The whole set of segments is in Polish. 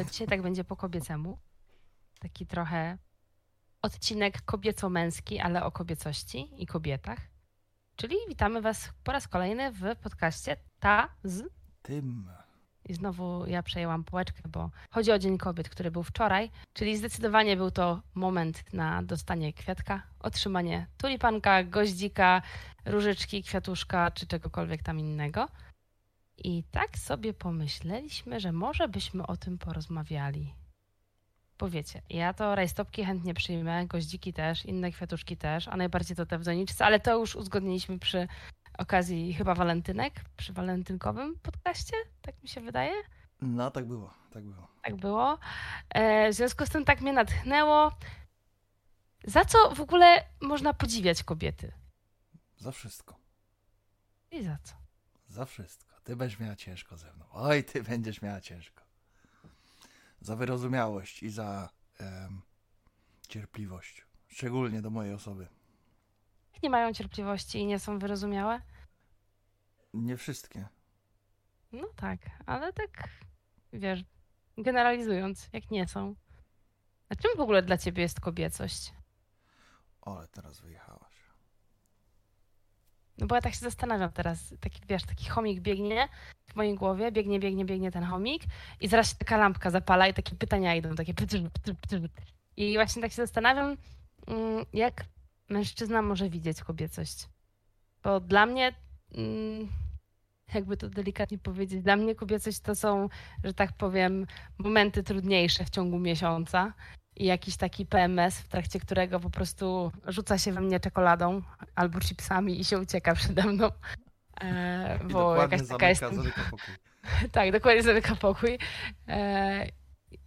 To dzisiaj tak będzie po kobiecemu. Taki trochę odcinek kobieco-męski, ale o kobiecości i kobietach. Czyli witamy Was po raz kolejny w podcaście Ta z Tym. I znowu ja przejęłam pałeczkę, bo chodzi o Dzień Kobiet, który był wczoraj, czyli zdecydowanie był to moment na dostanie kwiatka, otrzymanie tulipanka, goździka, różyczki, kwiatuszka czy czegokolwiek tam innego. I tak sobie pomyśleliśmy, że może byśmy o tym porozmawiali. Powiecie, ja to rajstopki chętnie przyjmę, goździki też, inne kwiatuszki też, a najbardziej to te w doniczce, ale to już uzgodniliśmy przy okazji chyba walentynek, przy walentynkowym podcaście, tak mi się wydaje. No, tak było, tak było. Tak było. E, w związku z tym tak mnie natchnęło. Za co w ogóle można podziwiać kobiety? Za wszystko. I za co? Za wszystko. Ty będziesz miała ciężko ze mną. Oj, ty będziesz miała ciężko. Za wyrozumiałość i za em, cierpliwość. Szczególnie do mojej osoby. Nie mają cierpliwości i nie są wyrozumiałe? Nie wszystkie. No tak, ale tak, wiesz, generalizując, jak nie są. A czym w ogóle dla ciebie jest kobiecość? O, ale teraz wyjechałaś. No bo ja tak się zastanawiam teraz, taki, wiesz, taki chomik biegnie w mojej głowie, biegnie, biegnie, biegnie ten chomik i zaraz się taka lampka zapala i takie pytania idą, takie. I właśnie tak się zastanawiam, mm, jak mężczyzna może widzieć kobiecość. Bo dla mnie, mm, jakby to delikatnie powiedzieć, dla mnie kobiecość to są, że tak powiem, momenty trudniejsze w ciągu miesiąca i jakiś taki PMS, w trakcie którego po prostu rzuca się we mnie czekoladą albo chipsami i się ucieka przede mną. E, bo jakaś taka jest. Tak, dokładnie zamyka pokój. E,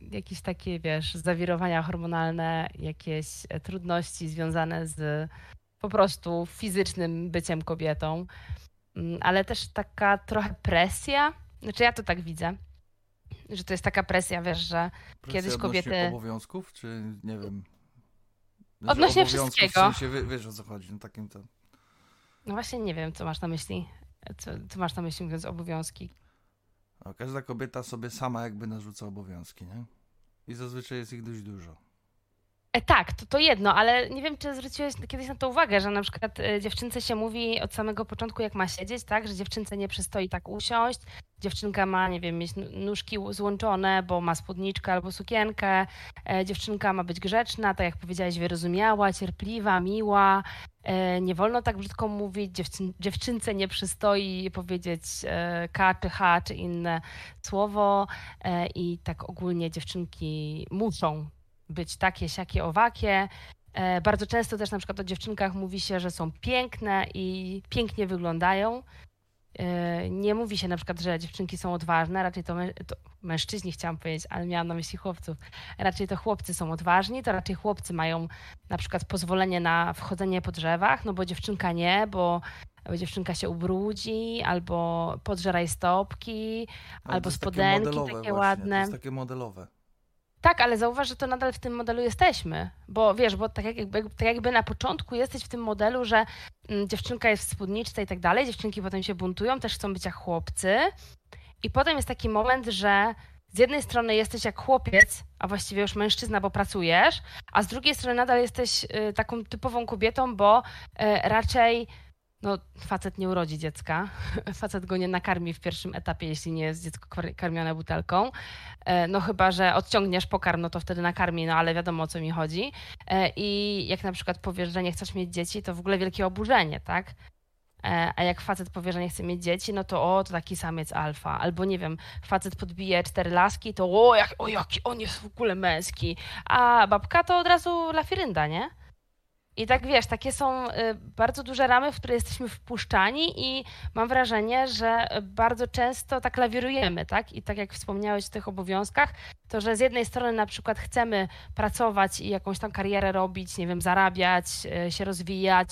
jakieś takie, wiesz, zawirowania hormonalne, jakieś e, trudności związane z po prostu fizycznym byciem kobietą, Mm, ale też taka trochę presja. Znaczy ja to tak widzę, że to jest taka presja, wiesz, że Presja Kiedyś kobiety- obowiązków, czy nie wiem... że Odnośnie wszystkiego. W sensie, wie- wiesz o co chodzi, no takim to... no właśnie nie wiem, co masz na myśli. Co, co masz na myśli mówiąc obowiązki? A każda kobieta sobie sama jakby narzuca obowiązki, nie? I zazwyczaj jest ich dość dużo. E, tak, to, to jedno, ale nie wiem, czy zwróciłeś kiedyś na to uwagę, że na przykład e, dziewczynce się mówi od samego początku, jak ma siedzieć, tak? Że dziewczynce nie przystoi tak usiąść. Dziewczynka ma, nie wiem, mieć nóżki złączone, bo ma spódniczkę albo sukienkę. E, dziewczynka ma być grzeczna, tak jak powiedziałeś, wyrozumiała, cierpliwa, miła. E, nie wolno tak brzydko mówić. Dziewczyn, dziewczynce nie przystoi powiedzieć ka czy ha czy inne słowo. I tak ogólnie dziewczynki muszą być takie, siakie, owakie. E, Bardzo często też na przykład o dziewczynkach mówi się, że są piękne i pięknie wyglądają. E, Nie mówi się na przykład, że dziewczynki są odważne, raczej to, mę- to mężczyźni chciałam powiedzieć, ale miałam na myśli chłopców. Raczej to chłopcy są odważni, to raczej chłopcy mają na przykład pozwolenie na wchodzenie po drzewach, no bo dziewczynka nie, bo, dziewczynka się ubrudzi, albo podżeraj stopki, Ale albo takie spodenki modelowe takie właśnie, To ładne. jest takie modelowe. Tak, ale zauważ, że to nadal w tym modelu jesteśmy. Bo wiesz, bo tak jakby, tak jakby na początku jesteś w tym modelu, że mm, dziewczynka jest w spódniczce i tak dalej, dziewczynki potem się buntują, też chcą być jak chłopcy. I potem jest taki moment, że z jednej strony jesteś jak chłopiec, a właściwie już mężczyzna, bo pracujesz, a z drugiej strony nadal jesteś y, taką typową kobietą, bo y, raczej no, facet nie urodzi dziecka, facet go nie nakarmi w pierwszym etapie, jeśli nie jest dziecko kar- karmione butelką. E, No chyba, że odciągniesz pokarm, no to wtedy nakarmi, no ale wiadomo o co mi chodzi. E, I jak na przykład powiesz, że nie chcesz mieć dzieci, to w ogóle wielkie oburzenie, tak? E, A jak facet powie, że nie chce mieć dzieci, no to o, to taki samiec alfa. Albo nie wiem, facet podbije cztery laski, to o, jak, o jaki on jest w ogóle męski. A babka to od razu lafirynda, nie? I tak wiesz, takie są y, bardzo duże ramy, w które jesteśmy wpuszczani i mam wrażenie, że bardzo często tak lawirujemy, tak? I tak jak wspomniałeś o tych obowiązkach, to że z jednej strony na przykład chcemy pracować i jakąś tam karierę robić, nie wiem, zarabiać, y, się rozwijać,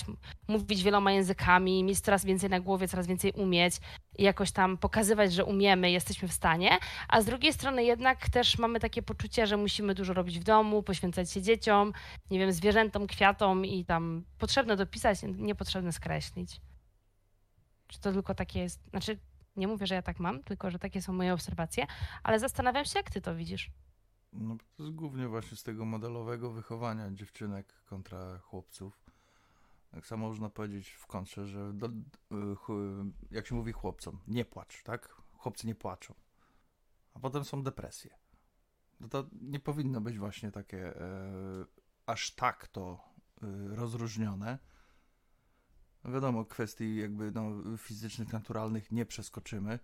mówić wieloma językami, mieć coraz więcej na głowie, coraz więcej umieć i jakoś tam pokazywać, że umiemy, jesteśmy w stanie, a z drugiej strony jednak też mamy takie poczucie, że musimy dużo robić w domu, poświęcać się dzieciom, nie wiem, zwierzętom, kwiatom i tam potrzebne dopisać, niepotrzebne skreślić. Czy to tylko takie jest, znaczy nie mówię, że ja tak mam, tylko że takie są moje obserwacje, ale zastanawiam się, jak ty to widzisz. No, to jest głównie właśnie z tego modelowego wychowania dziewczynek kontra chłopców. Tak samo można powiedzieć w kontrze, że do, ch- jak się mówi chłopcom, nie płacz, tak? Chłopcy nie płaczą. A potem są depresje. No to nie powinno być właśnie takie e, aż tak to e, rozróżnione. No wiadomo, kwestii jakby no, fizycznych, naturalnych nie przeskoczymy.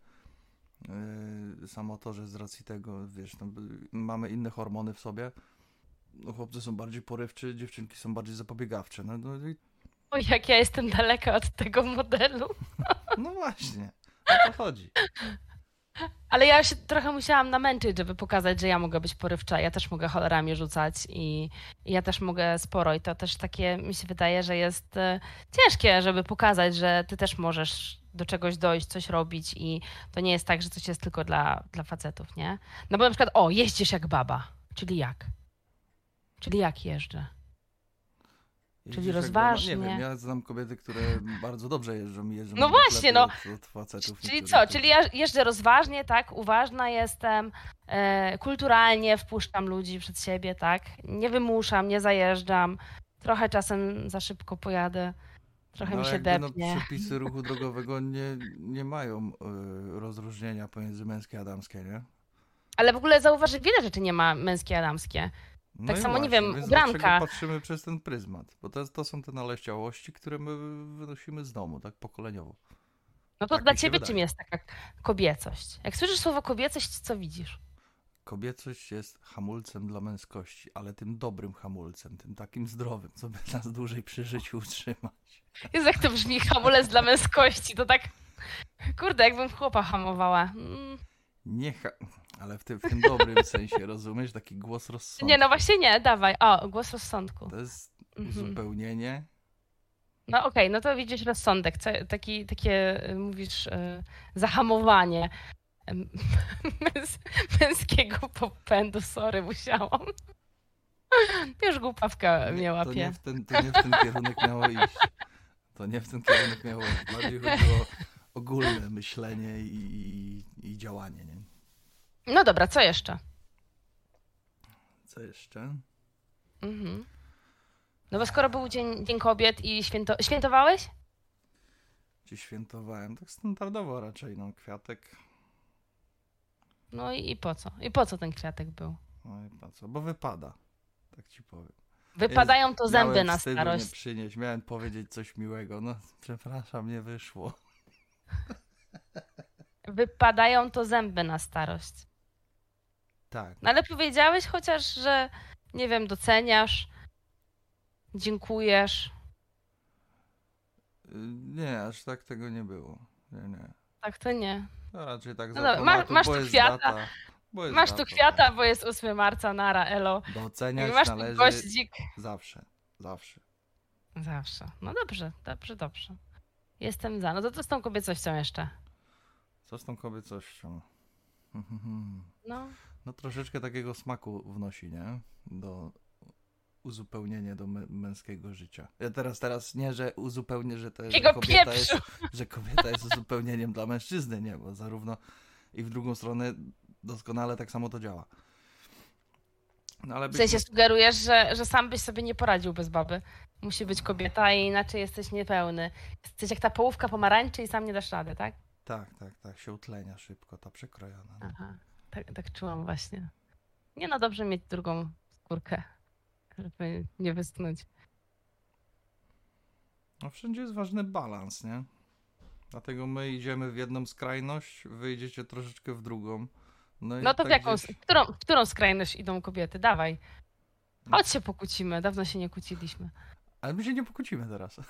E, samo to, że z racji tego, wiesz, mamy inne hormony w sobie. No, chłopcy są bardziej porywczy, dziewczynki są bardziej zapobiegawcze. No, no, i, Oj, jak ja jestem daleka od tego modelu. no właśnie, o to chodzi. Ale ja się trochę musiałam namęczyć, żeby pokazać, że ja mogę być porywcza, ja też mogę cholerami rzucać i, i ja też mogę sporo i to też takie mi się wydaje, że jest e, ciężkie, żeby pokazać, że ty też możesz do czegoś dojść, coś robić i to nie jest tak, że coś jest tylko dla, dla facetów, nie? No bo na przykład, o, jeździsz jak baba, czyli jak? Czyli jak jeżdżę? Czyli rozważnie. Nie wiem, ja znam kobiety, które bardzo dobrze jeżdżą i jeżdżą No właśnie, no. Facetów Czyli niektórych, co? którzy- Czyli ja jeżdżę rozważnie, tak? Uważna jestem, e, kulturalnie wpuszczam ludzi przed siebie, tak? Nie wymuszam, nie zajeżdżam. Trochę czasem za szybko pojadę, trochę No, mi się no, depnie. przepisy ruchu drogowego nie, nie mają y, rozróżnienia pomiędzy męskie a damskie, nie? Ale w ogóle zauważ, że wiele rzeczy nie ma męskie, a damskie. No Tak samo, nie właśnie, wiem, więc ubranka. patrzymy przez ten pryzmat, bo to, to są te naleściałości, które my wynosimy z domu, tak pokoleniowo. No to Tak dla ciebie wydaje. czym jest taka kobiecość? Jak słyszysz słowo kobiecość, co widzisz? Kobiecość jest hamulcem dla męskości, ale tym dobrym hamulcem, tym takim zdrowym, co by nas dłużej przy życiu utrzymać. Jezu, jak to brzmi, hamulec dla męskości, to tak... Kurde, jakbym chłopa hamowała. Mm. Nie ha- ale w tym, w tym dobrym sensie, rozumiesz? Taki głos rozsądku. Nie, no właśnie nie, dawaj. O, głos rozsądku. To jest Mhm. uzupełnienie. No okej, no to widzisz rozsądek, co, taki, takie, y, mówisz, y, zahamowanie męs, męskiego popędu, sorry, musiałam. Już głupawka mnie to, łapie. nie w ten, to nie w ten kierunek miało iść. To nie w ten kierunek miało iść. Bardziej chodziło o ogólne myślenie i, i, i działanie. Nie? No dobra, co jeszcze? Co jeszcze? Mhm. No bo skoro był Dzień, Dzień Kobiet i święto... Świętowałeś? Czy świętowałem? Tak standardowo raczej, no kwiatek. No i, i po co? I po co ten kwiatek był? No i po co? Bo wypada. Tak ci powiem. Wypadają to zęby Miałem na starość. nie przynieść, miałem powiedzieć coś miłego. No, przepraszam, nie wyszło. Wypadają to zęby na starość. Tak. No ale powiedziałeś chociaż, że nie wiem, doceniasz, dziękujesz. Y, Nie, aż tak tego nie było. Nie, nie. Tak to nie. No raczej tak No dobra, masz bo tu kwiata. Data, Masz tu kwiata, bo jest 8 marca, nara, elo. Doceniać masz tu należy goździk. zawsze. Zawsze. Zawsze. No dobrze, dobrze, dobrze. Jestem za. No to co z tą kobiecością jeszcze? Co z tą kobiecością? No. No troszeczkę takiego smaku wnosi, nie? Do uzupełnienia do mę- męskiego życia. Ja teraz, teraz nie, że uzupełnię, że, to, że, kobieta jest, że kobieta jest uzupełnieniem dla mężczyzny, nie? Bo zarówno i w drugą stronę doskonale tak samo to działa. No ale W sensie sugerujesz, że, że sam byś sobie nie poradził bez baby. Musi być kobieta i inaczej jesteś niepełny. Jesteś jak ta połówka pomarańczy i sam nie dasz rady, tak? Tak, tak, tak, się utlenia szybko, ta przekrojona. no. Aha, tak, tak czułam właśnie. Nie no, dobrze mieć drugą skórkę, żeby nie wyschnąć. No wszędzie jest ważny balans, nie? Dlatego my idziemy w jedną skrajność, wy idziecie troszeczkę w drugą. No, No to w tak jaką, gdzieś- w którą, w którą skrajność idą kobiety? Dawaj. Chodź się pokłócimy, dawno się nie kłóciliśmy. Ale my się nie pokłócimy teraz.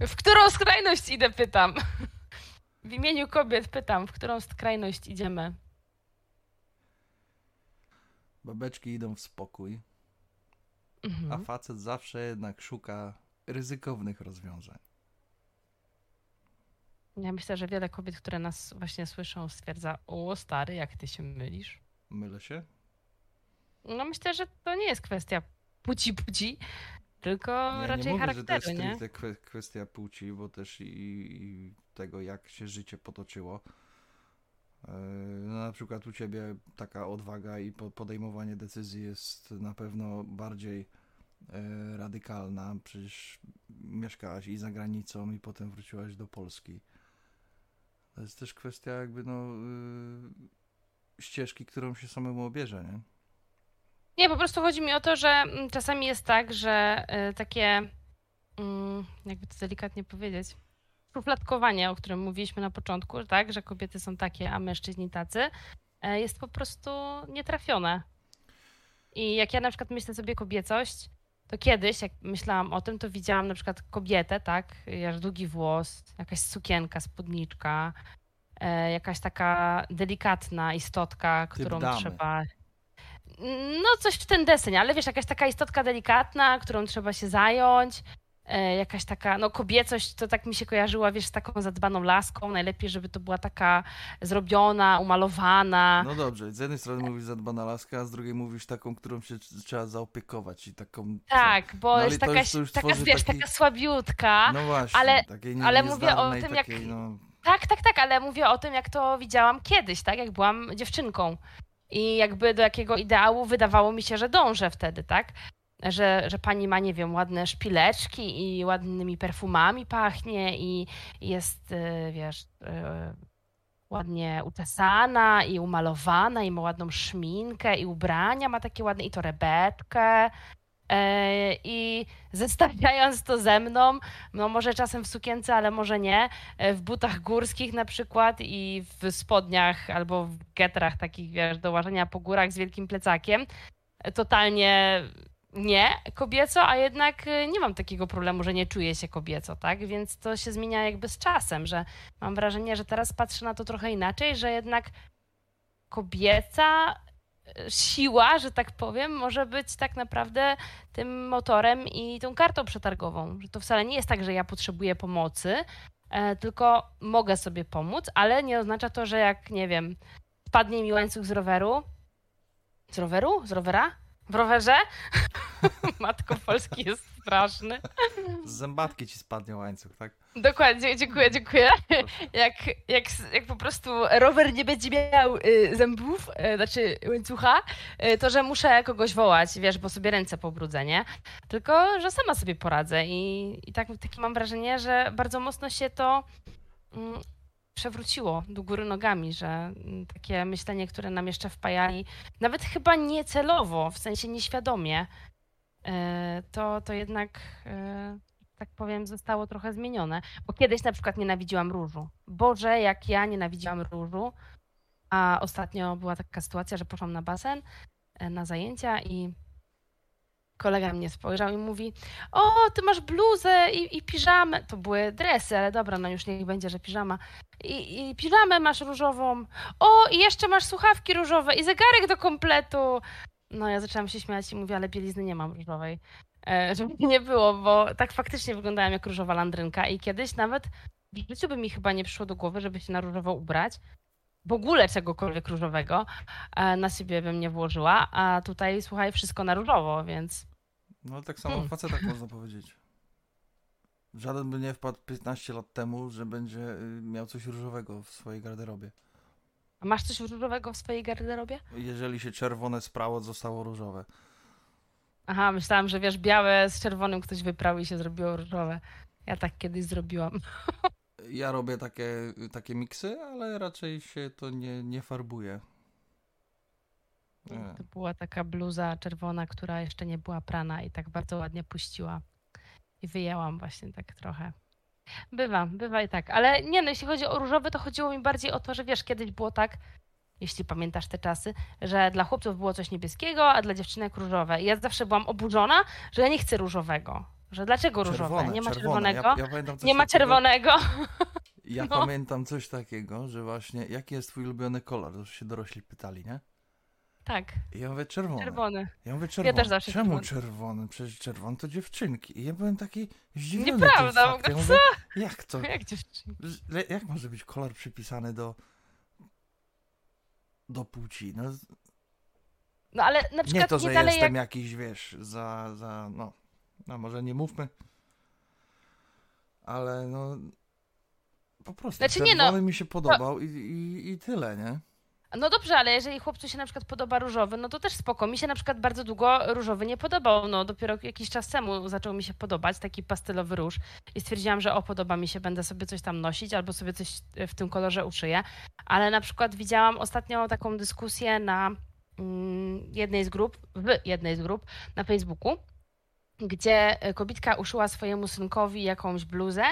W którą skrajność idę, pytam. W imieniu kobiet pytam, w którą skrajność idziemy. Babeczki idą w spokój, a Mhm. facet zawsze jednak szuka ryzykownych rozwiązań. Ja myślę, że wiele kobiet, które nas właśnie słyszą, stwierdza, o stary, jak ty się mylisz. Mylę się? No myślę, że to nie jest kwestia płci płci, tylko Ja raczej nie mówię, że to jest charakteru, nie? kwestia płci, bo też i, i tego, jak się życie potoczyło. No, na przykład u ciebie taka odwaga i podejmowanie decyzji jest na pewno bardziej e, radykalna. Przecież mieszkałaś i za granicą, i potem wróciłaś do Polski. To jest też kwestia jakby no y, ścieżki, którą się samemu obierze, nie? Nie, po prostu chodzi mi o to, że mm, czasami jest tak, że takie, mm, jakby to delikatnie powiedzieć, szufladkowanie, o którym mówiliśmy na początku, tak, że kobiety są takie, a mężczyźni tacy, e, jest po prostu nietrafione. I jak ja na przykład myślę sobie kobiecość, to kiedyś, jak myślałam o tym, to widziałam na przykład kobietę, tak, jak długi włos, jakaś sukienka, spódniczka, e, jakaś taka delikatna istotka, którą trzeba no coś w ten deseń, ale wiesz, jakaś taka istotka delikatna, którą trzeba się zająć, jakaś taka, no kobiecość to tak mi się kojarzyła, wiesz, z taką zadbaną laską, najlepiej, żeby to była taka zrobiona, umalowana. No dobrze, z jednej strony mówisz zadbana laska, a z drugiej mówisz taką, którą się trzeba zaopiekować i taką... Tak, bo no, jest taka, taka wiesz, taki... taka słabiutka, no właśnie, ale, takiej ale mówię o tym, takiej, jak... No... Tak, tak, tak, ale mówię o tym, jak to widziałam kiedyś, tak, jak byłam dziewczynką. I jakby do jakiego ideału wydawało mi się, że dążę wtedy, tak? Że, że pani ma, nie wiem, ładne szpileczki i ładnymi perfumami pachnie i jest, y, wiesz, y, ładnie uczesana i umalowana i ma ładną szminkę i ubrania ma takie ładne i torebetkę E, I zestawiając to ze mną, no może czasem w sukience, ale może nie, e, w butach górskich na przykład i w spodniach albo w getrach takich, wiesz, do łażenia po górach z wielkim plecakiem, totalnie nie kobieco, a jednak nie mam takiego problemu, że nie czuję się kobieco, tak? Więc to się zmienia jakby z czasem, że mam wrażenie, że teraz patrzę na to trochę inaczej, że jednak kobieca siła, że tak powiem, może być tak naprawdę tym motorem i tą kartą przetargową. Że to wcale nie jest tak, że ja potrzebuję pomocy, e, tylko mogę sobie pomóc, ale nie oznacza to, że jak, nie wiem, spadnie mi łańcuch z roweru, z roweru? Z rowera? W rowerze? Matko Polski jest straszny. Z zębatki ci spadnie łańcuch, tak? Dokładnie, dziękuję, dziękuję. Jak, jak, jak po prostu rower nie będzie miał y, zębów, y, znaczy łańcucha, y, to że muszę kogoś wołać, wiesz, bo sobie ręce pobrudzę, nie? Tylko, że sama sobie poradzę i, i tak, takie mam wrażenie, że bardzo mocno się to mm, przewróciło do góry nogami, że mm, takie myślenie, które nam jeszcze wpajali, nawet chyba niecelowo, w sensie nieświadomie, e, to, to jednak, e, tak powiem, zostało trochę zmienione. Bo kiedyś na przykład nienawidziłam różu. Boże, jak ja nienawidziłam różu. A ostatnio była taka sytuacja, że poszłam na basen, e, na zajęcia i kolega mnie spojrzał i mówi: O, ty masz bluzę i, i piżamę. To były dresy, ale dobra, no już niech będzie, że piżama. I, I piżamę masz różową. O, i jeszcze masz słuchawki różowe i zegarek do kompletu. No, ja zaczęłam się śmiać i mówię, ale bielizny nie mam różowej. E, żeby nie było, bo tak faktycznie wyglądałem jak różowa landrynka i kiedyś nawet w życiu by mi chyba nie przyszło do głowy, żeby się na różowo ubrać w ogóle czegokolwiek różowego e, na siebie bym nie włożyła, a tutaj słuchaj, wszystko na różowo, więc. No tak samo hmm. facetach można powiedzieć. Żaden by nie wpadł 15 lat temu, że będzie y, miał coś różowego w swojej garderobie. A masz coś różowego w swojej garderobie? Jeżeli się czerwone sprało, zostało różowe. Aha, myślałam, że wiesz, białe z czerwonym ktoś wyprał i się zrobiło różowe. Ja tak kiedyś zrobiłam. Ja robię takie, takie miksy, ale raczej się to nie, nie farbuje. Nie. To była taka bluza czerwona, która jeszcze nie była prana i tak bardzo ładnie puściła. I wyjęłam właśnie tak trochę. Bywa, bywa i tak. Ale nie no, jeśli chodzi o różowy, to chodziło mi bardziej o to, że wiesz, kiedyś było tak, jeśli pamiętasz te czasy, że dla chłopców było coś niebieskiego, a dla dziewczynek różowe. I ja zawsze byłam oburzona, że ja nie chcę różowego. Że dlaczego różowe? Czerwone, nie ma czerwone. czerwonego. Ja, ja nie ma czerwonego. Ja no. pamiętam coś takiego, że właśnie, jaki jest twój ulubiony kolor? To się dorośli pytali, nie? Tak. I ja mówię czerwony. Czerwony. Ja mówię czerwony. Ja też zawsze Czemu czerwony? czerwony? Przecież czerwony to dziewczynki. I ja byłem taki zdziwiony Nieprawda, tym ja mówię, co? Jak to? Jak dziewczynki? Jak może być kolor przypisany do do płci? No, no ale na przykład nie to, że nie dalej jestem jak... jakiś, wiesz, za, za, no, no może nie mówmy, ale no Po prostu Znaczy, nie czerwony no, mi się podobał i, i, i tyle, nie? No dobrze, ale jeżeli chłopcu się na przykład podoba różowy, no to też spoko. Mi się na przykład bardzo długo różowy nie podobał. No dopiero jakiś czas temu zaczął mi się podobać taki pastelowy róż i stwierdziłam, że o, podoba mi się, będę sobie coś tam nosić albo sobie coś w tym kolorze uszyję. Ale na przykład widziałam ostatnio taką dyskusję na mm, jednej z grup, w jednej z grup na Facebooku, gdzie kobitka uszyła swojemu synkowi jakąś bluzę.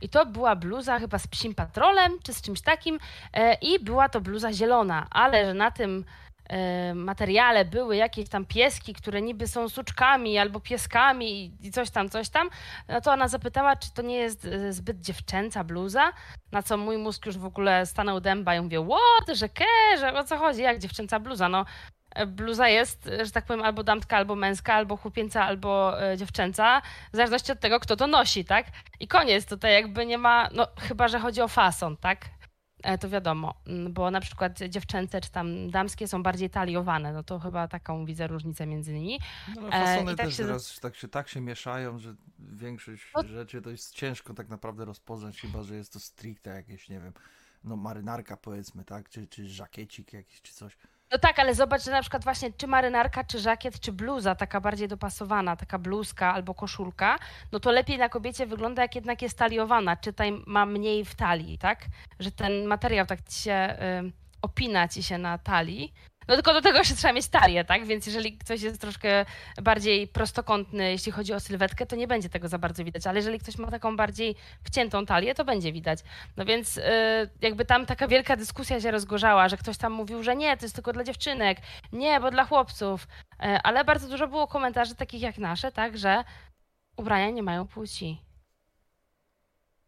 I to była bluza chyba z psim patrolem, czy z czymś takim. e, I była to bluza zielona, ale że na tym e, materiale były jakieś tam pieski, które niby są suczkami albo pieskami i- coś tam, coś tam, no to ona zapytała, czy to nie jest e, zbyt dziewczęca bluza, na co mój mózg już w ogóle stanął dęba i mówię, what, że ke, że o co chodzi, jak dziewczęca bluza, no e, bluza jest, że tak powiem, albo damska, albo męska, albo chłopieńca, albo e, dziewczęca, w zależności od tego, kto to nosi, tak? I koniec, tutaj jakby nie ma, no chyba, że chodzi o fason, tak? E, To wiadomo, bo na przykład dziewczęce czy tam damskie są bardziej taliowane, no to chyba taką widzę różnicę między nimi. No, E, fasony i tak też się- teraz tak się, tak się mieszają, że większość No- rzeczy to jest ciężko tak naprawdę rozpoznać, chyba że jest to stricte jakieś, nie wiem, no marynarka powiedzmy, tak? Czy, czy żakiecik jakiś, czy coś. No tak, ale zobacz, że na przykład właśnie czy marynarka, czy żakiet, czy bluza taka bardziej dopasowana, taka bluzka albo koszulka, no to lepiej na kobiecie wygląda, jak jednak jest taliowana, czy tutaj ma mniej w talii, tak? Że ten materiał tak ci się y, opina ci się na talii. No tylko do tego jeszcze trzeba mieć talię, tak? Więc jeżeli ktoś jest troszkę bardziej prostokątny, jeśli chodzi o sylwetkę, to nie będzie tego za bardzo widać, ale jeżeli ktoś ma taką bardziej wciętą talię, to będzie widać. No więc y, jakby tam taka wielka dyskusja się rozgorzała, że ktoś tam mówił, że nie, to jest tylko dla dziewczynek, nie, bo dla chłopców. E, Ale bardzo dużo było komentarzy takich jak nasze, tak, że ubrania nie mają płci.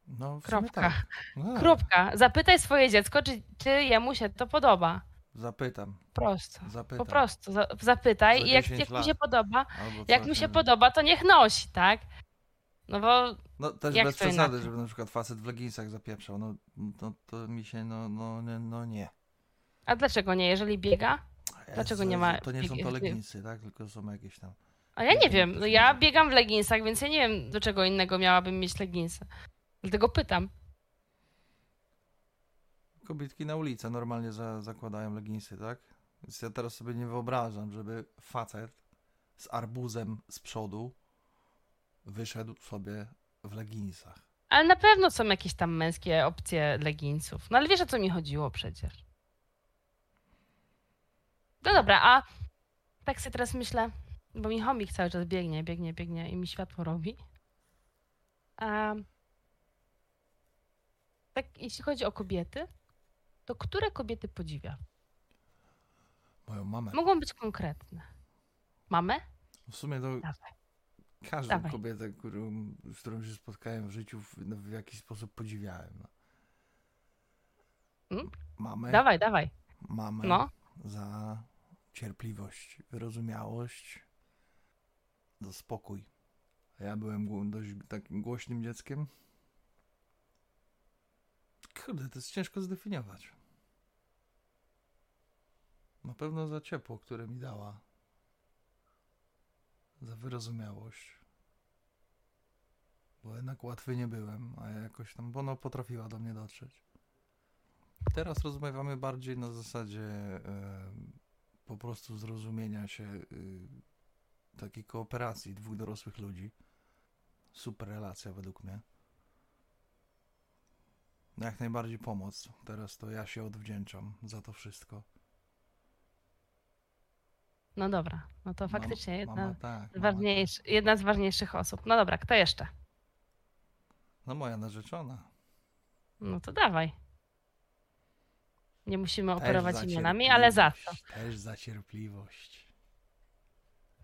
No, Kropka. Tak. No. Kropka. Zapytaj swoje dziecko, czy, czy jemu się to podoba. Zapytam, Prosto. zapytam. Po prostu. Za- Zapytaj Za i jak, 10 jak mu się podoba, jak mu nie się wiem. podoba, to niech nosi, tak? No bo No też Jak bez przesady, inaczej? żeby na przykład facet w leginsach zapieprzał, no, no to mi się, no, no, no, no nie. A dlaczego nie? Jeżeli biega? Dlaczego nie ma To nie są to leginsy, tak? Tylko są jakieś tam... A ja nie Nie wiem. No ja nie. biegam w leginsach, więc ja nie wiem, do czego innego miałabym mieć leginsy. Dlatego pytam. Kobietki na ulicę normalnie za, zakładają leginsy, tak? Więc ja teraz sobie nie wyobrażam, żeby facet z arbuzem z przodu wyszedł sobie w leginsach. Ale na pewno są jakieś tam męskie opcje leginsów. No ale wiesz, o co mi chodziło przecież. No dobra, a tak sobie teraz myślę, bo mi chomik cały czas biegnie, biegnie, biegnie i mi światło robi. A tak, jeśli chodzi o kobiety, to które kobiety podziwia? Moją mamę. Mogą być konkretne. Mamę? W sumie to Dawaj. każdą Dawaj. kobietę, którą, z którą się spotkałem w życiu, w, no, w jakiś sposób podziwiałem. No. Mm? Mamę, Dawaj, dawaj. mamę No. za cierpliwość, wyrozumiałość, za spokój. A Ja byłem dość takim głośnym dzieckiem. Kurde, to jest ciężko zdefiniować. Na pewno za ciepło, które mi dała. Za wyrozumiałość. Bo jednak łatwy nie byłem, a ja jakoś tam, bo ona potrafiła do mnie dotrzeć. Teraz rozmawiamy bardziej na zasadzie po prostu zrozumienia się, y, takiej kooperacji dwóch dorosłych ludzi. Super relacja według mnie. Jak najbardziej pomoc. Teraz to ja się odwdzięczam za to wszystko. No dobra, no to faktycznie jedna, Mama, tak, z mama, ważniejsz, jedna z ważniejszych osób. No dobra, kto jeszcze? No moja narzeczona. No to dawaj. Nie musimy operować imionami, ale za co? cierpliwość, Też za cierpliwość.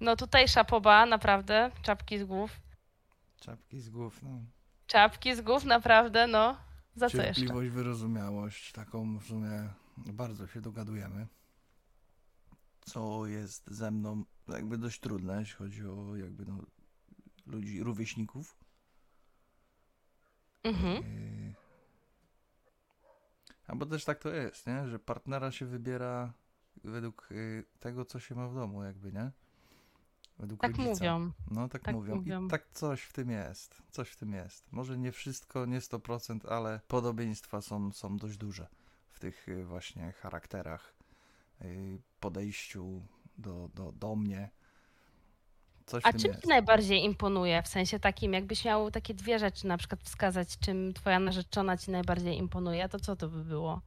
No tutaj szapoba, naprawdę, czapki z głów. Czapki z głów, no. Czapki z głów, naprawdę, no. Za co jeszcze? Cierpliwość, wyrozumiałość, taką w sumie bardzo się dogadujemy. Co jest ze mną jakby dość trudne, jeśli chodzi o jakby no, ludzi, rówieśników. Mhm. Yy, A bo też tak to jest, nie? Że partnera się wybiera według yy, tego, co się ma w domu, jakby, nie? Według Tak rodzica. mówią. No tak, Tak mówią. mówią. I tak coś w tym jest. Coś w tym jest. Może nie wszystko, nie 100%, ale podobieństwa są, są dość duże w tych y, właśnie charakterach, podejściu do, do, do mnie. Coś A czym jest. ci najbardziej imponuje? W sensie takim, jakbyś miał takie dwie rzeczy na przykład wskazać, czym twoja narzeczona ci najbardziej imponuje, to co to by było?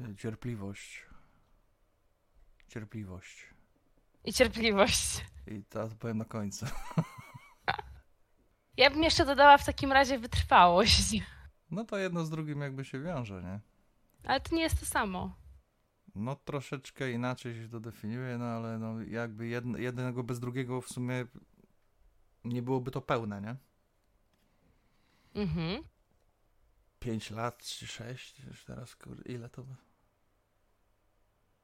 Y, Cierpliwość. Cierpliwość. I cierpliwość. I to powiem na końcu. Ja bym jeszcze dodała w takim razie wytrwałość. No to jedno z drugim jakby się wiąże, nie? Ale to nie jest to samo. No troszeczkę inaczej się to definiuje, no ale no jakby jedno, jednego bez drugiego w sumie nie byłoby to pełne, nie? Mhm. 5 lat czy 6, już teraz kurde, ile to by?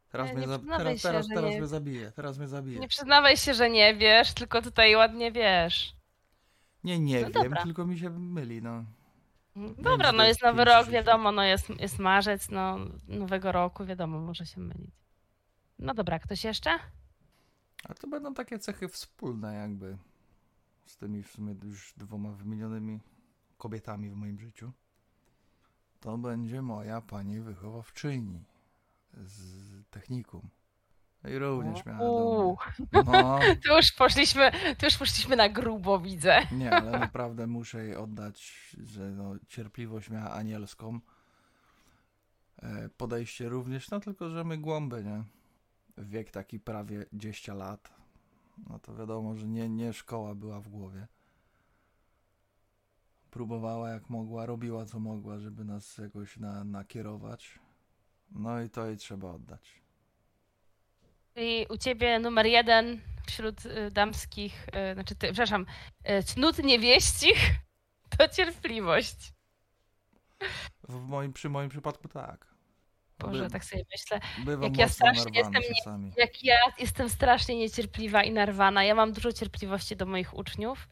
Teraz Nie, mnie, nie za, teraz, się, teraz, teraz nie- mnie zabije, teraz mnie zabije. Nie przyznawaj się, że nie wiesz, tylko tutaj ładnie wiesz. Nie, nie No wiem, dobra. tylko mi się myli, no. Dobra, no jest nowy rok, wiadomo, no jest, jest marzec, no nowego roku, wiadomo, może się mylić. No dobra, ktoś jeszcze? A to będą takie cechy wspólne jakby z tymi w sumie już dwoma wymienionymi kobietami w moim życiu. To będzie moja pani wychowawczyni z technikum. I również mnie. No, tu już poszliśmy, tu już poszliśmy na grubo, widzę. nie, ale naprawdę muszę jej oddać, że no, cierpliwość miała anielską. E, Podejście również, no tylko, że my głąby, nie? Wiek taki prawie 10 lat. No to wiadomo, że nie, nie szkoła była w głowie. Próbowała jak mogła, robiła co mogła, żeby nas jakoś na, nakierować. No i to jej trzeba oddać. I u ciebie numer jeden wśród y, damskich, y, znaczy, ty, przepraszam, y, cnót niewieścich to cierpliwość. W moim, przy moim przypadku tak. Boże, By- tak sobie myślę. Jak ja strasznie jestem. Jak ja jestem strasznie niecierpliwa i narwana. Ja mam dużo cierpliwości do moich uczniów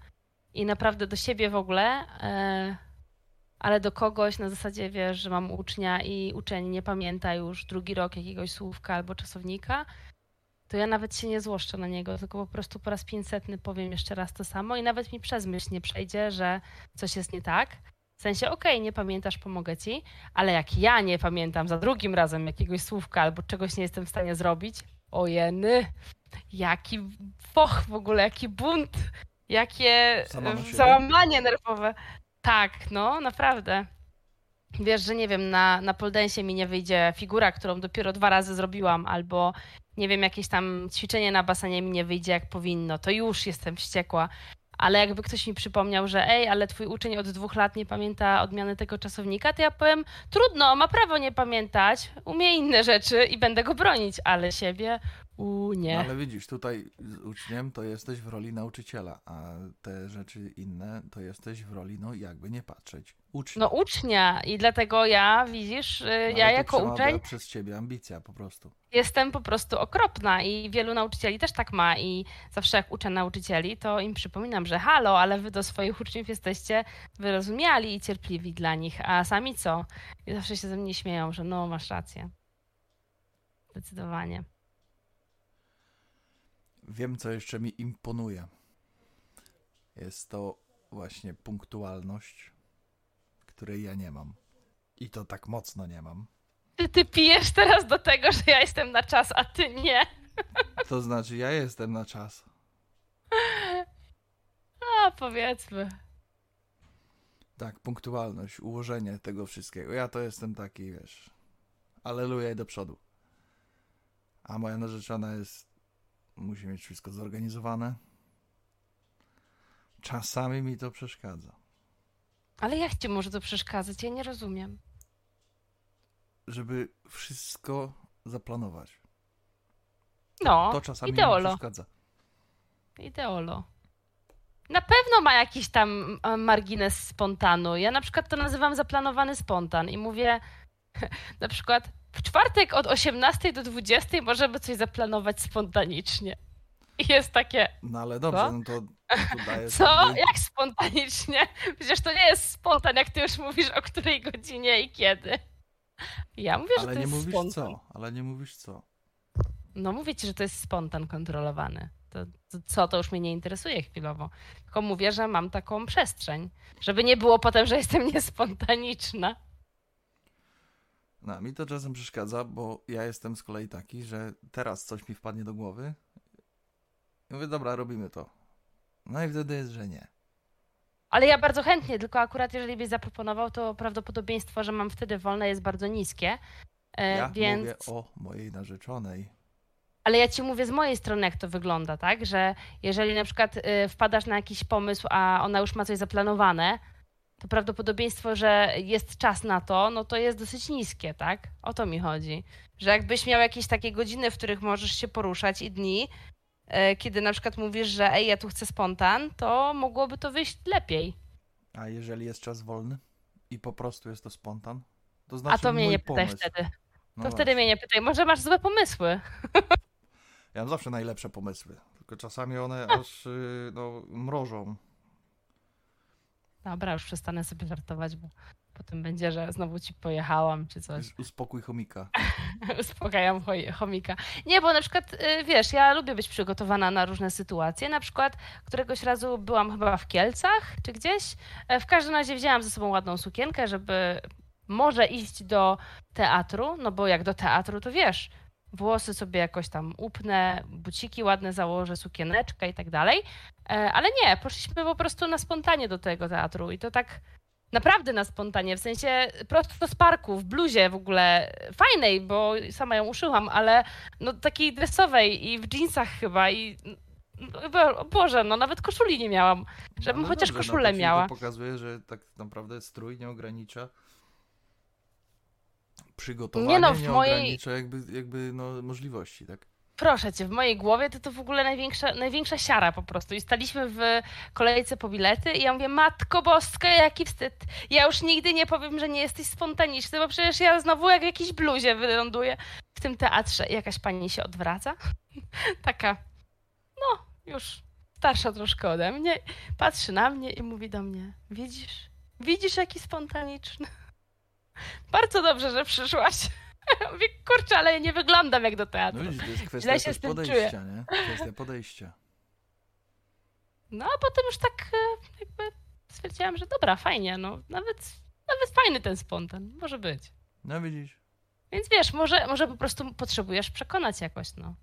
i naprawdę do siebie w ogóle, e, ale do kogoś na zasadzie, wiesz, że mam ucznia i uczeń nie pamięta już drugi rok jakiegoś słówka albo czasownika, to ja nawet się nie złoszczę na niego, tylko po prostu po raz pięćsetny powiem jeszcze raz to samo i nawet mi przez myśl nie przejdzie, że coś jest nie tak. W sensie, okej, nie pamiętasz, pomogę ci, ale jak ja nie pamiętam za drugim razem jakiegoś słówka albo czegoś nie jestem w stanie zrobić, ojeny, jaki foch w ogóle, jaki bunt, jakie załamanie nerwowe. Tak, no, naprawdę. Wiesz, że nie wiem, na, na poldensie mi nie wyjdzie figura, którą dopiero dwa razy zrobiłam, albo nie wiem, jakieś tam ćwiczenie na basenie mi nie wyjdzie jak powinno, to już jestem wściekła. Ale jakby ktoś mi przypomniał, że ej, ale twój uczeń od dwóch lat nie pamięta odmiany tego czasownika, to ja powiem, trudno, ma prawo nie pamiętać, umie inne rzeczy i będę go bronić, ale siebie, u nie. No, ale widzisz, tutaj z uczniem to jesteś w roli nauczyciela, a te rzeczy inne to jesteś w roli, no jakby nie patrzeć, ucznia. No ucznia i dlatego ja, widzisz, y, Ale ja jako uczeń przez ciebie ambicja po prostu. jestem po prostu okropna i wielu nauczycieli też tak ma i zawsze jak uczę nauczycieli, to im przypominam, że halo, ale wy do swoich uczniów jesteście wyrozumiali i cierpliwi dla nich, a sami co? I zawsze się ze mnie śmieją, że no, masz rację. Zdecydowanie. Wiem, co jeszcze mi imponuje. Jest to właśnie punktualność, której ja nie mam. I to tak mocno nie mam. Ty, ty pijesz teraz do tego, że ja jestem na czas, a ty nie. To znaczy, ja jestem na czas. A powiedzmy. Tak, punktualność, ułożenie tego wszystkiego. Ja to jestem taki, wiesz, aleluja i do przodu. A moja narzeczona jest, musi mieć wszystko zorganizowane. Czasami mi to przeszkadza. Ale jak ci może to przeszkadzać? Ja nie rozumiem. Żeby wszystko zaplanować. No, To czasami mi ideolo. przeszkadza. Ideolo. Na pewno ma jakiś tam e, margines spontanu. Ja na przykład to nazywam zaplanowany spontan i mówię na przykład w czwartek od 18 do 20 możemy coś zaplanować spontanicznie. I jest takie, No ale dobrze, Co? no to, to daje co? sobie- Jak spontanicznie? Przecież to nie jest spontan, jak ty już mówisz o której godzinie i kiedy. Ja mówię, że Ale to nie jest mówisz spontan. co, ale nie mówisz co. No mówię ci, że to jest spontan kontrolowany. to, to, co, to już mnie nie interesuje chwilowo. Tylko mówię, że mam taką przestrzeń, żeby nie było potem, że jestem niespontaniczna. No, mi to czasem przeszkadza, bo ja jestem z kolei taki, że teraz coś mi wpadnie do głowy i mówię, dobra, robimy to. No i wtedy jest, że nie. Ale ja bardzo chętnie, tylko akurat jeżeli byś zaproponował, to prawdopodobieństwo, że mam wtedy wolne jest bardzo niskie. E, ja więc... mówię o mojej narzeczonej. Ale ja ci mówię z mojej strony, jak to wygląda, tak? Że jeżeli na przykład y, wpadasz na jakiś pomysł, a ona już ma coś zaplanowane, to prawdopodobieństwo, że jest czas na to, no to jest dosyć niskie, tak? O to mi chodzi. Że jakbyś miał jakieś takie godziny, w których możesz się poruszać i dni, y, kiedy na przykład mówisz, że ej, ja tu chcę spontan, to mogłoby to wyjść lepiej. A jeżeli jest czas wolny i po prostu jest to spontan? To znaczy A to mnie nie pytaj pomysł. wtedy. No to właśnie. wtedy mnie nie pytaj. Może masz złe pomysły. Ja mam zawsze najlepsze pomysły, tylko czasami one aż y, no, mrożą. Dobra, już przestanę sobie żartować, bo potem będzie, że znowu ci pojechałam czy coś. Uspokój chomika. Uspokajam chomika. Nie, bo na przykład, y, wiesz, ja lubię być przygotowana na różne sytuacje. Na przykład któregoś razu byłam chyba w Kielcach czy gdzieś. E, w każdym razie wzięłam ze sobą ładną sukienkę, żeby może iść do teatru, no bo jak do teatru, to wiesz, włosy sobie jakoś tam upnę, buciki ładne założę, sukieneczkę i tak dalej. E, ale nie, poszliśmy po prostu na spontanie do tego teatru i to tak naprawdę na spontanie, w sensie prosto z parku, w bluzie w ogóle, fajnej, bo sama ją uszyłam, ale no takiej dresowej i w jeansach chyba i no, Boże, no nawet koszuli nie miałam, żebym no, chociaż dobrze, no koszulę no, miała. To pokazuje, że tak naprawdę strój nie ogranicza przygotowanie nie, no, w nie mojej... ogranicza jakby, jakby no, możliwości, tak? Proszę cię, w mojej głowie to to w ogóle największa, największa siara po prostu. I staliśmy w kolejce po bilety i ja mówię, matko boska, jaki wstyd. Ja już nigdy nie powiem, że nie jesteś spontaniczny, bo przecież ja znowu jak w jakiejś bluzie wyląduję w tym teatrze. I jakaś pani się odwraca. Taka, no, już starsza troszkę ode mnie. Patrzy na mnie i mówi do mnie, widzisz, widzisz jaki spontaniczny. Bardzo dobrze, że przyszłaś. Mówię, kurczę, ale ja nie wyglądam jak do teatru. No widzisz, to jest kwestia się z tym podejścia, czuję. nie? Kwestia podejścia. No, a potem już tak e, jakby stwierdziłam, że dobra, fajnie, no nawet, nawet fajny ten spontan, może być. No widzisz. Więc wiesz, może, może po prostu potrzebujesz przekonać jakoś, no.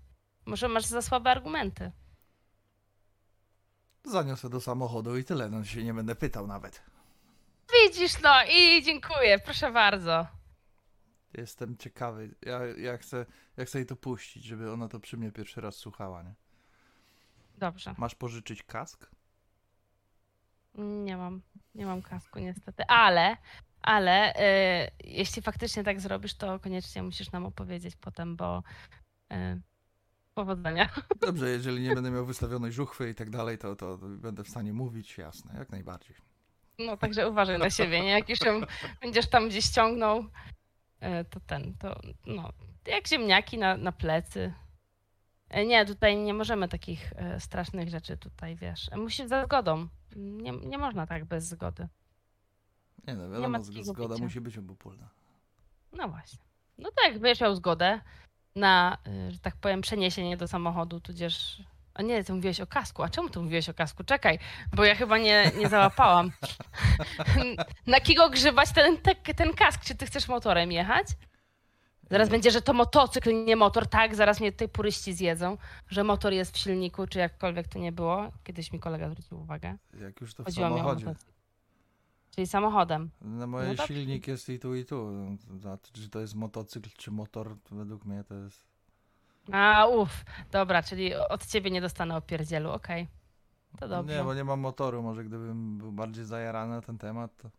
Może masz za słabe argumenty. Zaniosę do samochodu i tyle, no się nie będę pytał nawet. Widzisz, no i dziękuję, proszę bardzo. Jestem ciekawy. Ja, ja, chcę, ja chcę jej to puścić, żeby ona to przy mnie pierwszy raz słuchała, nie? Dobrze. Masz pożyczyć kask? Nie mam. Nie mam kasku niestety, ale, ale y, jeśli faktycznie tak zrobisz, to koniecznie musisz nam opowiedzieć potem, bo y, powodzenia. Dobrze, jeżeli nie będę miał wystawionej żuchwy i tak dalej, to, to będę w stanie mówić, jasne, jak najbardziej. No także uważaj na siebie, nie? Jak jeszcze będziesz tam gdzieś ciągnął, e, to ten, to no, jak ziemniaki na, na plecy. E, nie, tutaj nie możemy takich e, strasznych rzeczy tutaj, wiesz. Musi za zgodą. Nie, nie można tak bez zgody. Nie no, wiadomo, nie zgoda bicia. musi być obopólna. No właśnie. No tak, będziesz miał zgodę na, że tak powiem, przeniesienie do samochodu, tudzież a nie, ty mówiłeś o kasku. A czemu ty mówiłeś o kasku? Czekaj, bo ja chyba nie, nie załapałam. Na kiego grzybać ten, ten, kask? Czy ty chcesz motorem jechać? Zaraz będzie, że to motocykl, nie motor. Tak, zaraz mnie tutaj puryści zjedzą, że motor jest w silniku, czy jakkolwiek to nie było. Kiedyś mi kolega zwrócił uwagę. Jak już to w Chodziło samochodzie. Czyli samochodem. Na moje no silnik jest i tu, i tu. Czy to jest motocykl, czy motor, według mnie to jest a, uff, dobra, czyli od ciebie nie dostanę opierdzielu, okej. Okay. To dobrze. Nie, bo nie mam motoru, może gdybym był bardziej zajarany na ten temat, to...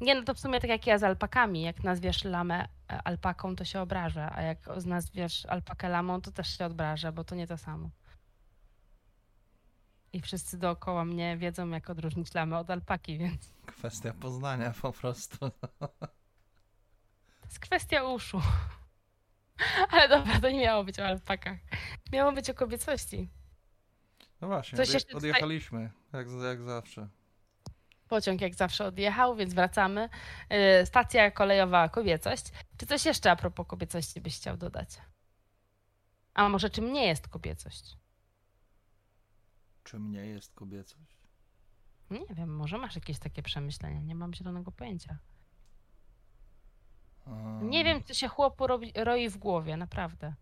Nie, no to w sumie tak jak ja z alpakami, jak nazwiesz lamę e, alpaką, to się obrażę, a jak nazwiesz alpakę lamą, to też się obrażę, bo to nie to samo. I wszyscy dookoła mnie wiedzą, jak odróżnić lamę od alpaki, więc... Kwestia poznania po prostu. To jest kwestia uszu. Ale dobra, to nie miało być o alpakach. Miało być o kobiecości. No właśnie, Coś odje odjechaliśmy, jak, jak zawsze. Pociąg jak zawsze odjechał, więc wracamy. Yy, stacja kolejowa kobiecość. Czy coś jeszcze a propos kobiecości byś chciał dodać? A może czym nie jest kobiecość? Czym nie jest kobiecość? Nie wiem, może masz jakieś takie przemyślenia, nie mam zielonego pojęcia. Nie wiem, co się chłopu robi, roi w głowie, naprawdę.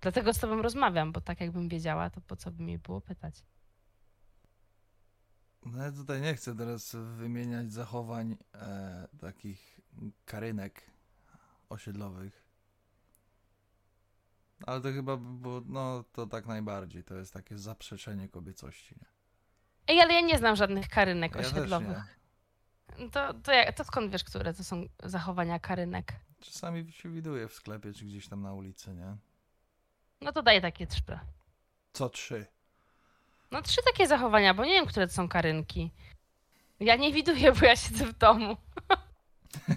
Dlatego z tobą rozmawiam, bo tak jakbym wiedziała, to po co by mi było pytać. No ja tutaj nie chcę teraz wymieniać zachowań e, takich karynek osiedlowych. Ale to chyba by było, no to tak najbardziej, to jest takie zaprzeczenie kobiecości. Nie? Ej, ale ja nie znam żadnych karynek Ja osiedlowych. To, to, jak, to skąd wiesz, które to są zachowania karynek? Czasami się widuje w sklepie, czy gdzieś tam na ulicy, nie? No to daj takie trzy. Co trzy? No trzy takie zachowania, bo nie wiem, które to są karynki. Ja nie widuję, bo ja siedzę w domu.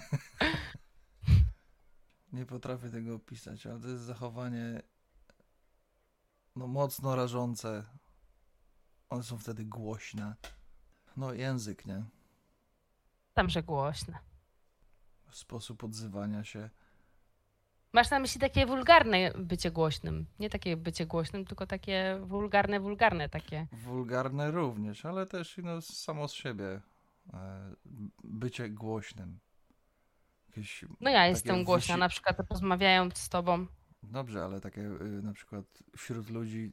Nie potrafię tego opisać, ale to jest zachowanie no mocno rażące. One są wtedy głośne. No język, nie? Tam, że głośne. Sposób odzywania się. Masz na myśli takie wulgarne bycie głośnym. Nie takie bycie głośnym, tylko takie wulgarne, wulgarne takie. Wulgarne również, ale też no, samo z siebie. E, bycie głośnym. Jakieś, No ja jestem głośna, wysi- na przykład rozmawiając z tobą. Dobrze, ale takie y, na przykład wśród ludzi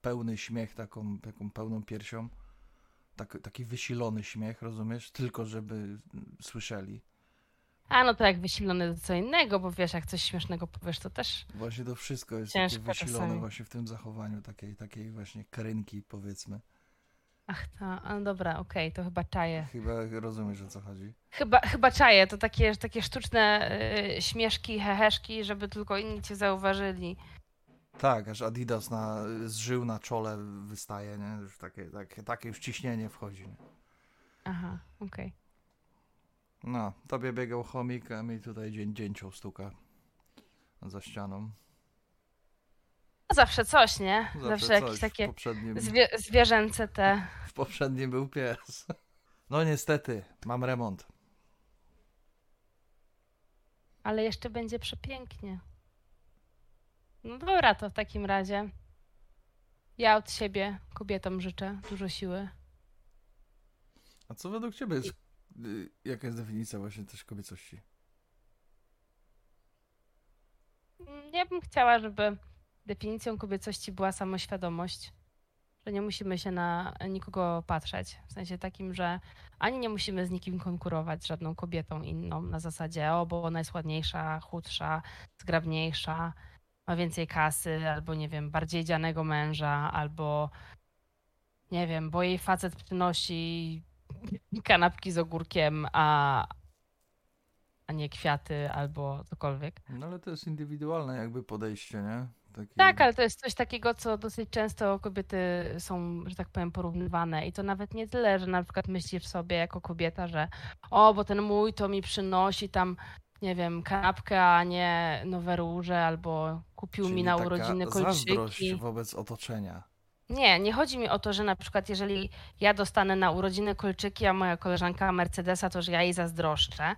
pełny śmiech, taką, taką pełną piersią, tak, taki wysilony śmiech, rozumiesz? Tylko żeby słyszeli. A no to jak wysilony to co innego, bo wiesz, jak coś śmiesznego powiesz, to też Właśnie to wszystko jest takie wysilone czasami. właśnie w tym zachowaniu, takiej, takiej właśnie karynki powiedzmy. Ach, ta, no dobra, okej, to chyba czaję. Chyba rozumiesz o co chodzi. Chyba, chyba czaję, to takie, takie sztuczne y, śmieszki, heheszki, żeby tylko inni cię zauważyli. Tak, aż Adidas na, z żył na czole wystaje, nie? Już takie, takie, takie już ciśnienie wchodzi. Nie? Aha, okej. No, tobie biegał chomik, a mi tutaj dzień, dzięcioł stuka za ścianą. No zawsze coś, nie? Zawsze, jakieś coś. W takie poprzednim, zwie, zwierzęce te. w poprzednim był pies. No niestety, mam remont. Ale jeszcze będzie przepięknie. No dobra, to w takim razie. Ja od siebie kobietom życzę dużo siły. A co według ciebie jest, y, jaka jest definicja właśnie też kobiecości? Ja bym chciała, żeby definicją kobiecości była samoświadomość, że nie musimy się na nikogo patrzeć. W sensie takim, że ani nie musimy z nikim konkurować z żadną kobietą inną na zasadzie, o, bo ona jest ładniejsza, chudsza, zgrabniejsza, ma więcej kasy, albo nie wiem, bardziej dzianego męża, albo nie wiem, bo jej facet przynosi kanapki z ogórkiem, a, a nie kwiaty albo cokolwiek. No ale to jest indywidualne jakby podejście, nie? Takie... Tak, ale to jest coś takiego, co dosyć często kobiety są, że tak powiem, porównywane. I to nawet nie tyle, że na przykład myślisz sobie jako kobieta, że o, bo ten mój to mi przynosi tam, nie wiem, kanapkę, a nie nowe róże, albo kupił Czyli mi na urodziny zazdrość kolczyki. wobec otoczenia. Nie, nie chodzi mi o to, że na przykład jeżeli ja dostanę na urodziny kolczyki, a moja koleżanka Mercedesa, to że ja jej zazdroszczę.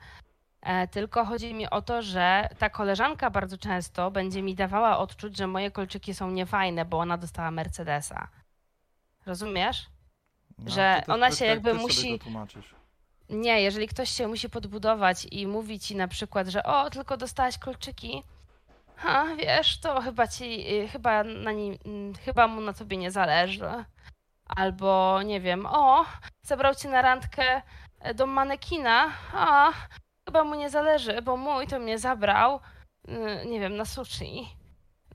E, tylko chodzi mi o to, że ta koleżanka bardzo często będzie mi dawała odczuć, że moje kolczyki są niefajne, bo ona dostała Mercedesa. Rozumiesz? No, Że to ona się jakby ty sobie musi-. Nie, jeżeli ktoś się musi podbudować i mówi ci na przykład, że o, tylko dostałaś kolczyki, ha, wiesz, to chyba ci, y, chyba na nim, mm, chyba mu na tobie nie zależy. Albo, nie wiem, o, zabrał cię na randkę e, do manekina, a, chyba mu nie zależy, bo mój to mnie zabrał, y, nie wiem, na sushi.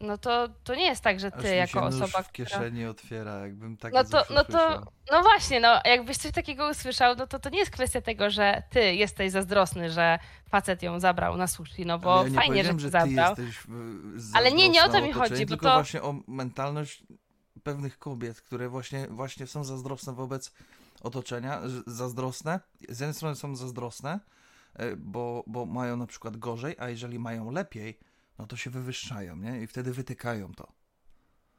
No to, to nie jest tak, że ty jako się nóż osoba, w która... kieszeni otwiera, jakbym takie No to, no to, no właśnie, no jakbyś coś takiego usłyszał, no to to nie jest kwestia tego, że ty jesteś zazdrosny, że facet ją zabrał na sushi, no bo ja nie fajnie, że że zabrał. y, Ale nie, nie o to mi chodzi, bo tylko to- właśnie o mentalność pewnych kobiet, które właśnie, właśnie są zazdrosne wobec otoczenia, zazdrosne, z jednej strony są zazdrosne, y, bo, bo mają na przykład gorzej, a jeżeli mają lepiej, no to się wywyższają, nie? I wtedy wytykają to.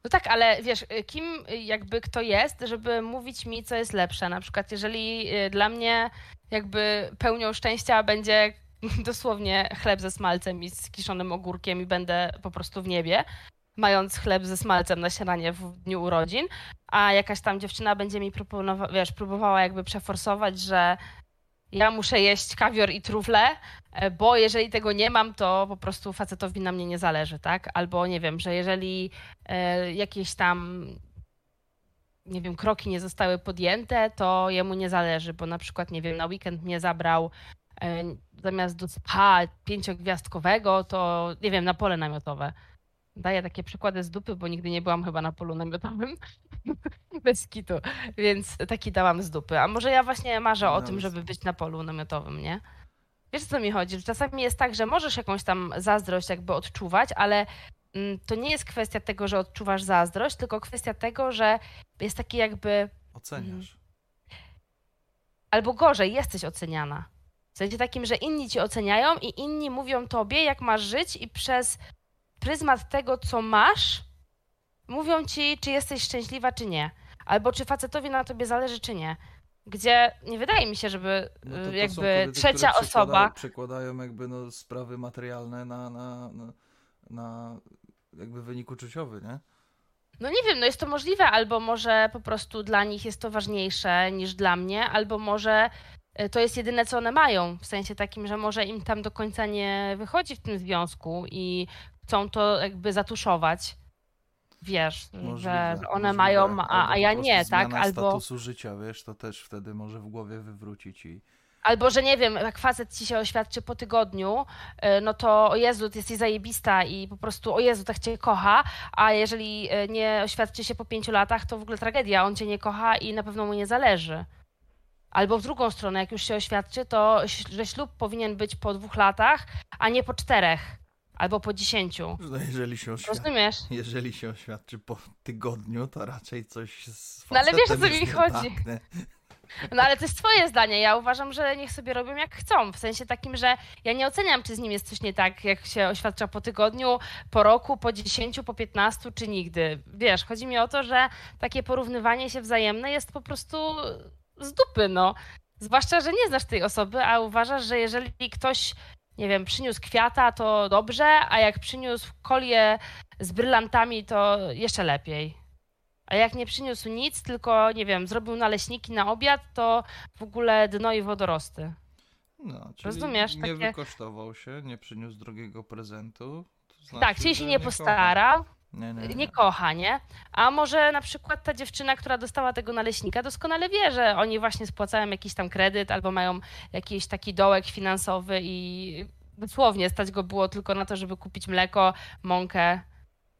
No tak, ale wiesz, kim jakby kto jest, żeby mówić mi, co jest lepsze. Na przykład, jeżeli y, dla mnie jakby pełnią szczęścia będzie dosłownie chleb ze smalcem i z kiszonym ogórkiem i będę po prostu w niebie, mając chleb ze smalcem na śniadanie w dniu urodzin, a jakaś tam dziewczyna będzie mi proponowa- wiesz, próbowała jakby przeforsować, że ja muszę jeść kawior i trufle, e, bo jeżeli tego nie mam, to po prostu facetowi na mnie nie zależy, tak? Albo nie wiem, że jeżeli e, jakieś tam nie wiem, kroki nie zostały podjęte, to jemu nie zależy, bo na przykład, nie wiem, na weekend mnie zabrał e, zamiast do spa pięciogwiazdkowego, to nie wiem, na pole namiotowe. Daję takie przykłady z dupy, bo nigdy nie byłam chyba na polu namiotowym. Bez kitu. Więc taki dałam z dupy. A może ja właśnie marzę o No, tym, żeby być na polu namiotowym, nie? Wiesz, co mi chodzi? Czasami jest tak, że możesz jakąś tam zazdrość jakby odczuwać, ale mm, to nie jest kwestia tego, że odczuwasz zazdrość, tylko kwestia tego, że jest taki jakby Oceniasz. albo gorzej, jesteś oceniana. W sensie takim, że inni ci oceniają i inni mówią tobie, jak masz żyć, i przez pryzmat tego, co masz, mówią ci, czy jesteś szczęśliwa, czy nie. Albo czy facetowi na tobie zależy, czy nie. Gdzie nie wydaje mi się, żeby No to- to jakby kobiety, trzecia które osoba. przekładają- Przekładają jakby no, sprawy materialne na, na, na, na jakby wynik uczuciowy, nie? No nie wiem, no jest to możliwe, albo może po prostu dla nich jest to ważniejsze niż dla mnie, albo może y, to jest jedyne, co one mają, w sensie takim, że może im tam do końca nie wychodzi w tym związku i chcą to jakby zatuszować. Wiesz, Możliwe, że one możliwe. mają, a, a ja nie, tak? Albo, statusu życia, wiesz, to też wtedy może w głowie wywrócić i albo, że nie wiem, jak facet ci się oświadczy po tygodniu, y, no to o Jezu, ty jesteś zajebista i po prostu o Jezu, tak cię kocha, a jeżeli y, nie oświadczy się po pięciu latach, to w ogóle tragedia, on cię nie kocha i na pewno mu nie zależy. Albo w drugą stronę, jak już się oświadczy, to że ślub powinien być po dwóch latach, a nie po czterech. Albo po dziesięciu. no, jeżeli się oświadczy, Rozumiesz? jeżeli się oświadczy po tygodniu, to raczej coś z No ale wiesz, o co mi chodzi. tak? No ale to jest twoje zdanie. Ja uważam, że niech sobie robią jak chcą. W sensie takim, że ja nie oceniam, czy z nim jest coś nie tak, jak się oświadcza po tygodniu, po roku, po dziesięciu, po piętnastu, czy nigdy. Wiesz, chodzi mi o to, że takie porównywanie się wzajemne jest po prostu z dupy, no. Zwłaszcza, że nie znasz tej osoby, a uważasz, że jeżeli ktoś, nie wiem, przyniósł kwiata, to dobrze, a jak przyniósł kolię z brylantami, to jeszcze lepiej. A jak nie przyniósł nic, tylko, nie wiem, zrobił naleśniki na obiad, to w ogóle dno i wodorosty. No, Rozumiesz, nie takie- wykosztował się, nie przyniósł drogiego prezentu. to znaczy, tak, czyli się że nie postarał, Nie, nie, nie. nie kocha, nie? A może na przykład ta dziewczyna, która dostała tego naleśnika, doskonale wie, że oni właśnie spłacają jakiś tam kredyt albo mają jakiś taki dołek finansowy i dosłownie stać go było tylko na to, żeby kupić mleko, mąkę.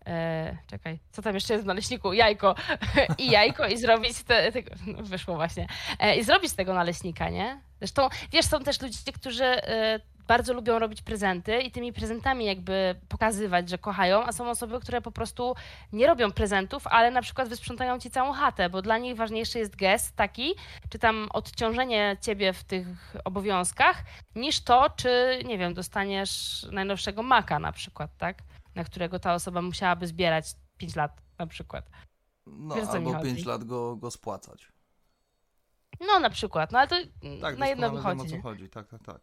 E, czekaj, co tam jeszcze jest w naleśniku? Jajko. I jajko i zrobić te, tego, no wyszło właśnie. E, I zrobić tego naleśnika, nie? Zresztą, wiesz, są też ludzie, którzy e, bardzo lubią robić prezenty i tymi prezentami jakby pokazywać, że kochają, a są osoby, które po prostu nie robią prezentów, ale na przykład wysprzątają ci całą chatę, bo dla nich ważniejszy jest gest taki, czy tam odciążenie ciebie w tych obowiązkach, niż to, czy, nie wiem, dostaniesz najnowszego maka na przykład, tak? Na którego ta osoba musiałaby zbierać 5 lat na przykład. No, wiesz, o albo chodzi. 5 lat go, go spłacać. No na przykład, no ale to Tak, na jedno wychodzi. o nie? co chodzi, tak, tak, tak.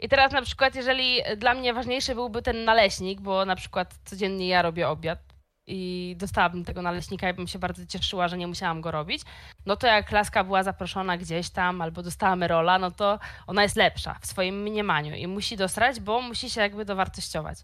I teraz na przykład, jeżeli dla mnie ważniejszy byłby ten naleśnik, bo na przykład codziennie ja robię obiad i dostałabym tego naleśnika i bym się bardzo cieszyła, że nie musiałam go robić, no to jak laska była zaproszona gdzieś tam albo dostała rola, no to ona jest lepsza w swoim mniemaniu i musi dostać, bo musi się jakby dowartościować.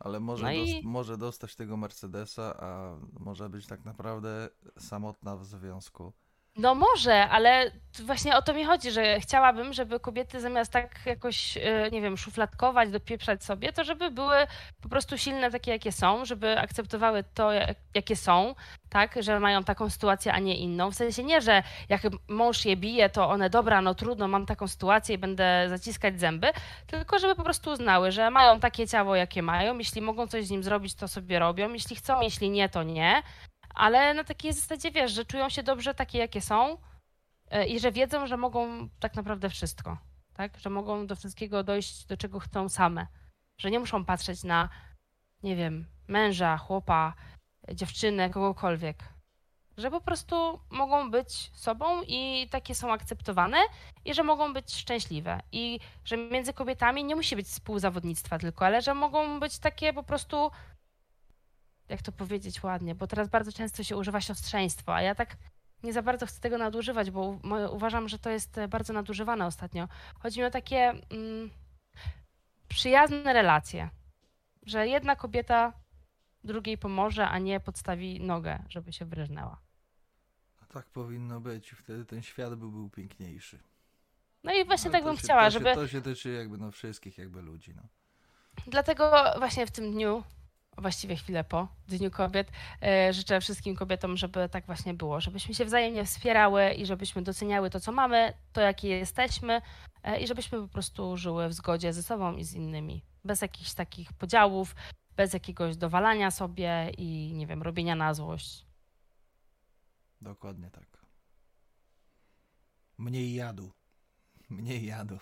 Ale może, No i- może dostać tego Mercedesa, a może być tak naprawdę samotna w związku. No może, ale właśnie o to mi chodzi, że chciałabym, żeby kobiety zamiast tak jakoś, e, nie wiem, szufladkować, dopieprzać sobie, to żeby były po prostu silne takie, jakie są, żeby akceptowały to, jak- jakie są, tak, że mają taką sytuację, a nie inną. W sensie nie, że jak mąż je bije, to one, dobra, no trudno, mam taką sytuację i będę zaciskać zęby, tylko żeby po prostu uznały, że mają takie ciało, jakie mają, jeśli mogą coś z nim zrobić, to sobie robią, jeśli chcą, jeśli nie, to nie, ale na takiej zasadzie, wiesz, że czują się dobrze takie, jakie są e, i że wiedzą, że mogą tak naprawdę wszystko, tak? Że mogą do wszystkiego dojść, do czego chcą same. Że nie muszą patrzeć na, nie wiem, męża, chłopa, dziewczynę, kogokolwiek. Że po prostu mogą być sobą i takie są akceptowane i że mogą być szczęśliwe. I że między kobietami nie musi być współzawodnictwa tylko, ale że mogą być takie po prostu jak to powiedzieć ładnie, bo teraz bardzo często się używa siostrzeństwo, a ja tak nie za bardzo chcę tego nadużywać, bo uważam, że to jest e, bardzo nadużywane ostatnio. Chodzi mi o takie mm, przyjazne relacje, że jedna kobieta drugiej pomoże, a nie podstawi nogę, żeby się wryżnęła. A tak powinno być. Wtedy ten świat by był piękniejszy. No i właśnie Ale tak to bym się, chciała, to żeby... Się, to się tyczy jakby no wszystkich jakby ludzi, no. Dlatego właśnie w tym dniu, właściwie chwilę po Dniu Kobiet, e, życzę wszystkim kobietom, żeby tak właśnie było, żebyśmy się wzajemnie wspierały i żebyśmy doceniały to, co mamy, to, jakie jesteśmy e, i żebyśmy po prostu żyły w zgodzie ze sobą i z innymi. Bez jakichś takich podziałów, bez jakiegoś dowalania sobie i, nie wiem, robienia na złość. Dokładnie tak. Mniej jadu. Mniej jadu.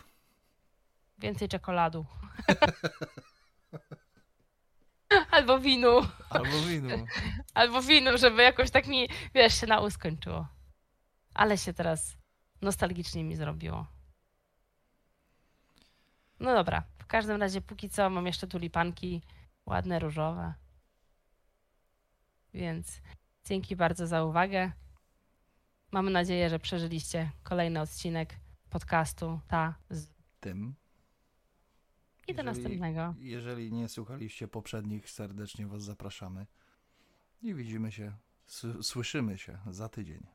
Więcej czekoladu. Albo winu. Albo winu. Albo winu, żeby jakoś tak mi, wiesz, się na U skończyło. Ale się teraz nostalgicznie mi zrobiło. No dobra, w każdym razie póki co mam jeszcze tulipanki, ładne, różowe. Więc dzięki bardzo za uwagę. Mamy nadzieję, że przeżyliście kolejny odcinek podcastu Ta z... Tym. I do Jeżeli- następnego. Jeżeli nie słuchaliście poprzednich, serdecznie Was zapraszamy. I widzimy się, słyszymy się za tydzień.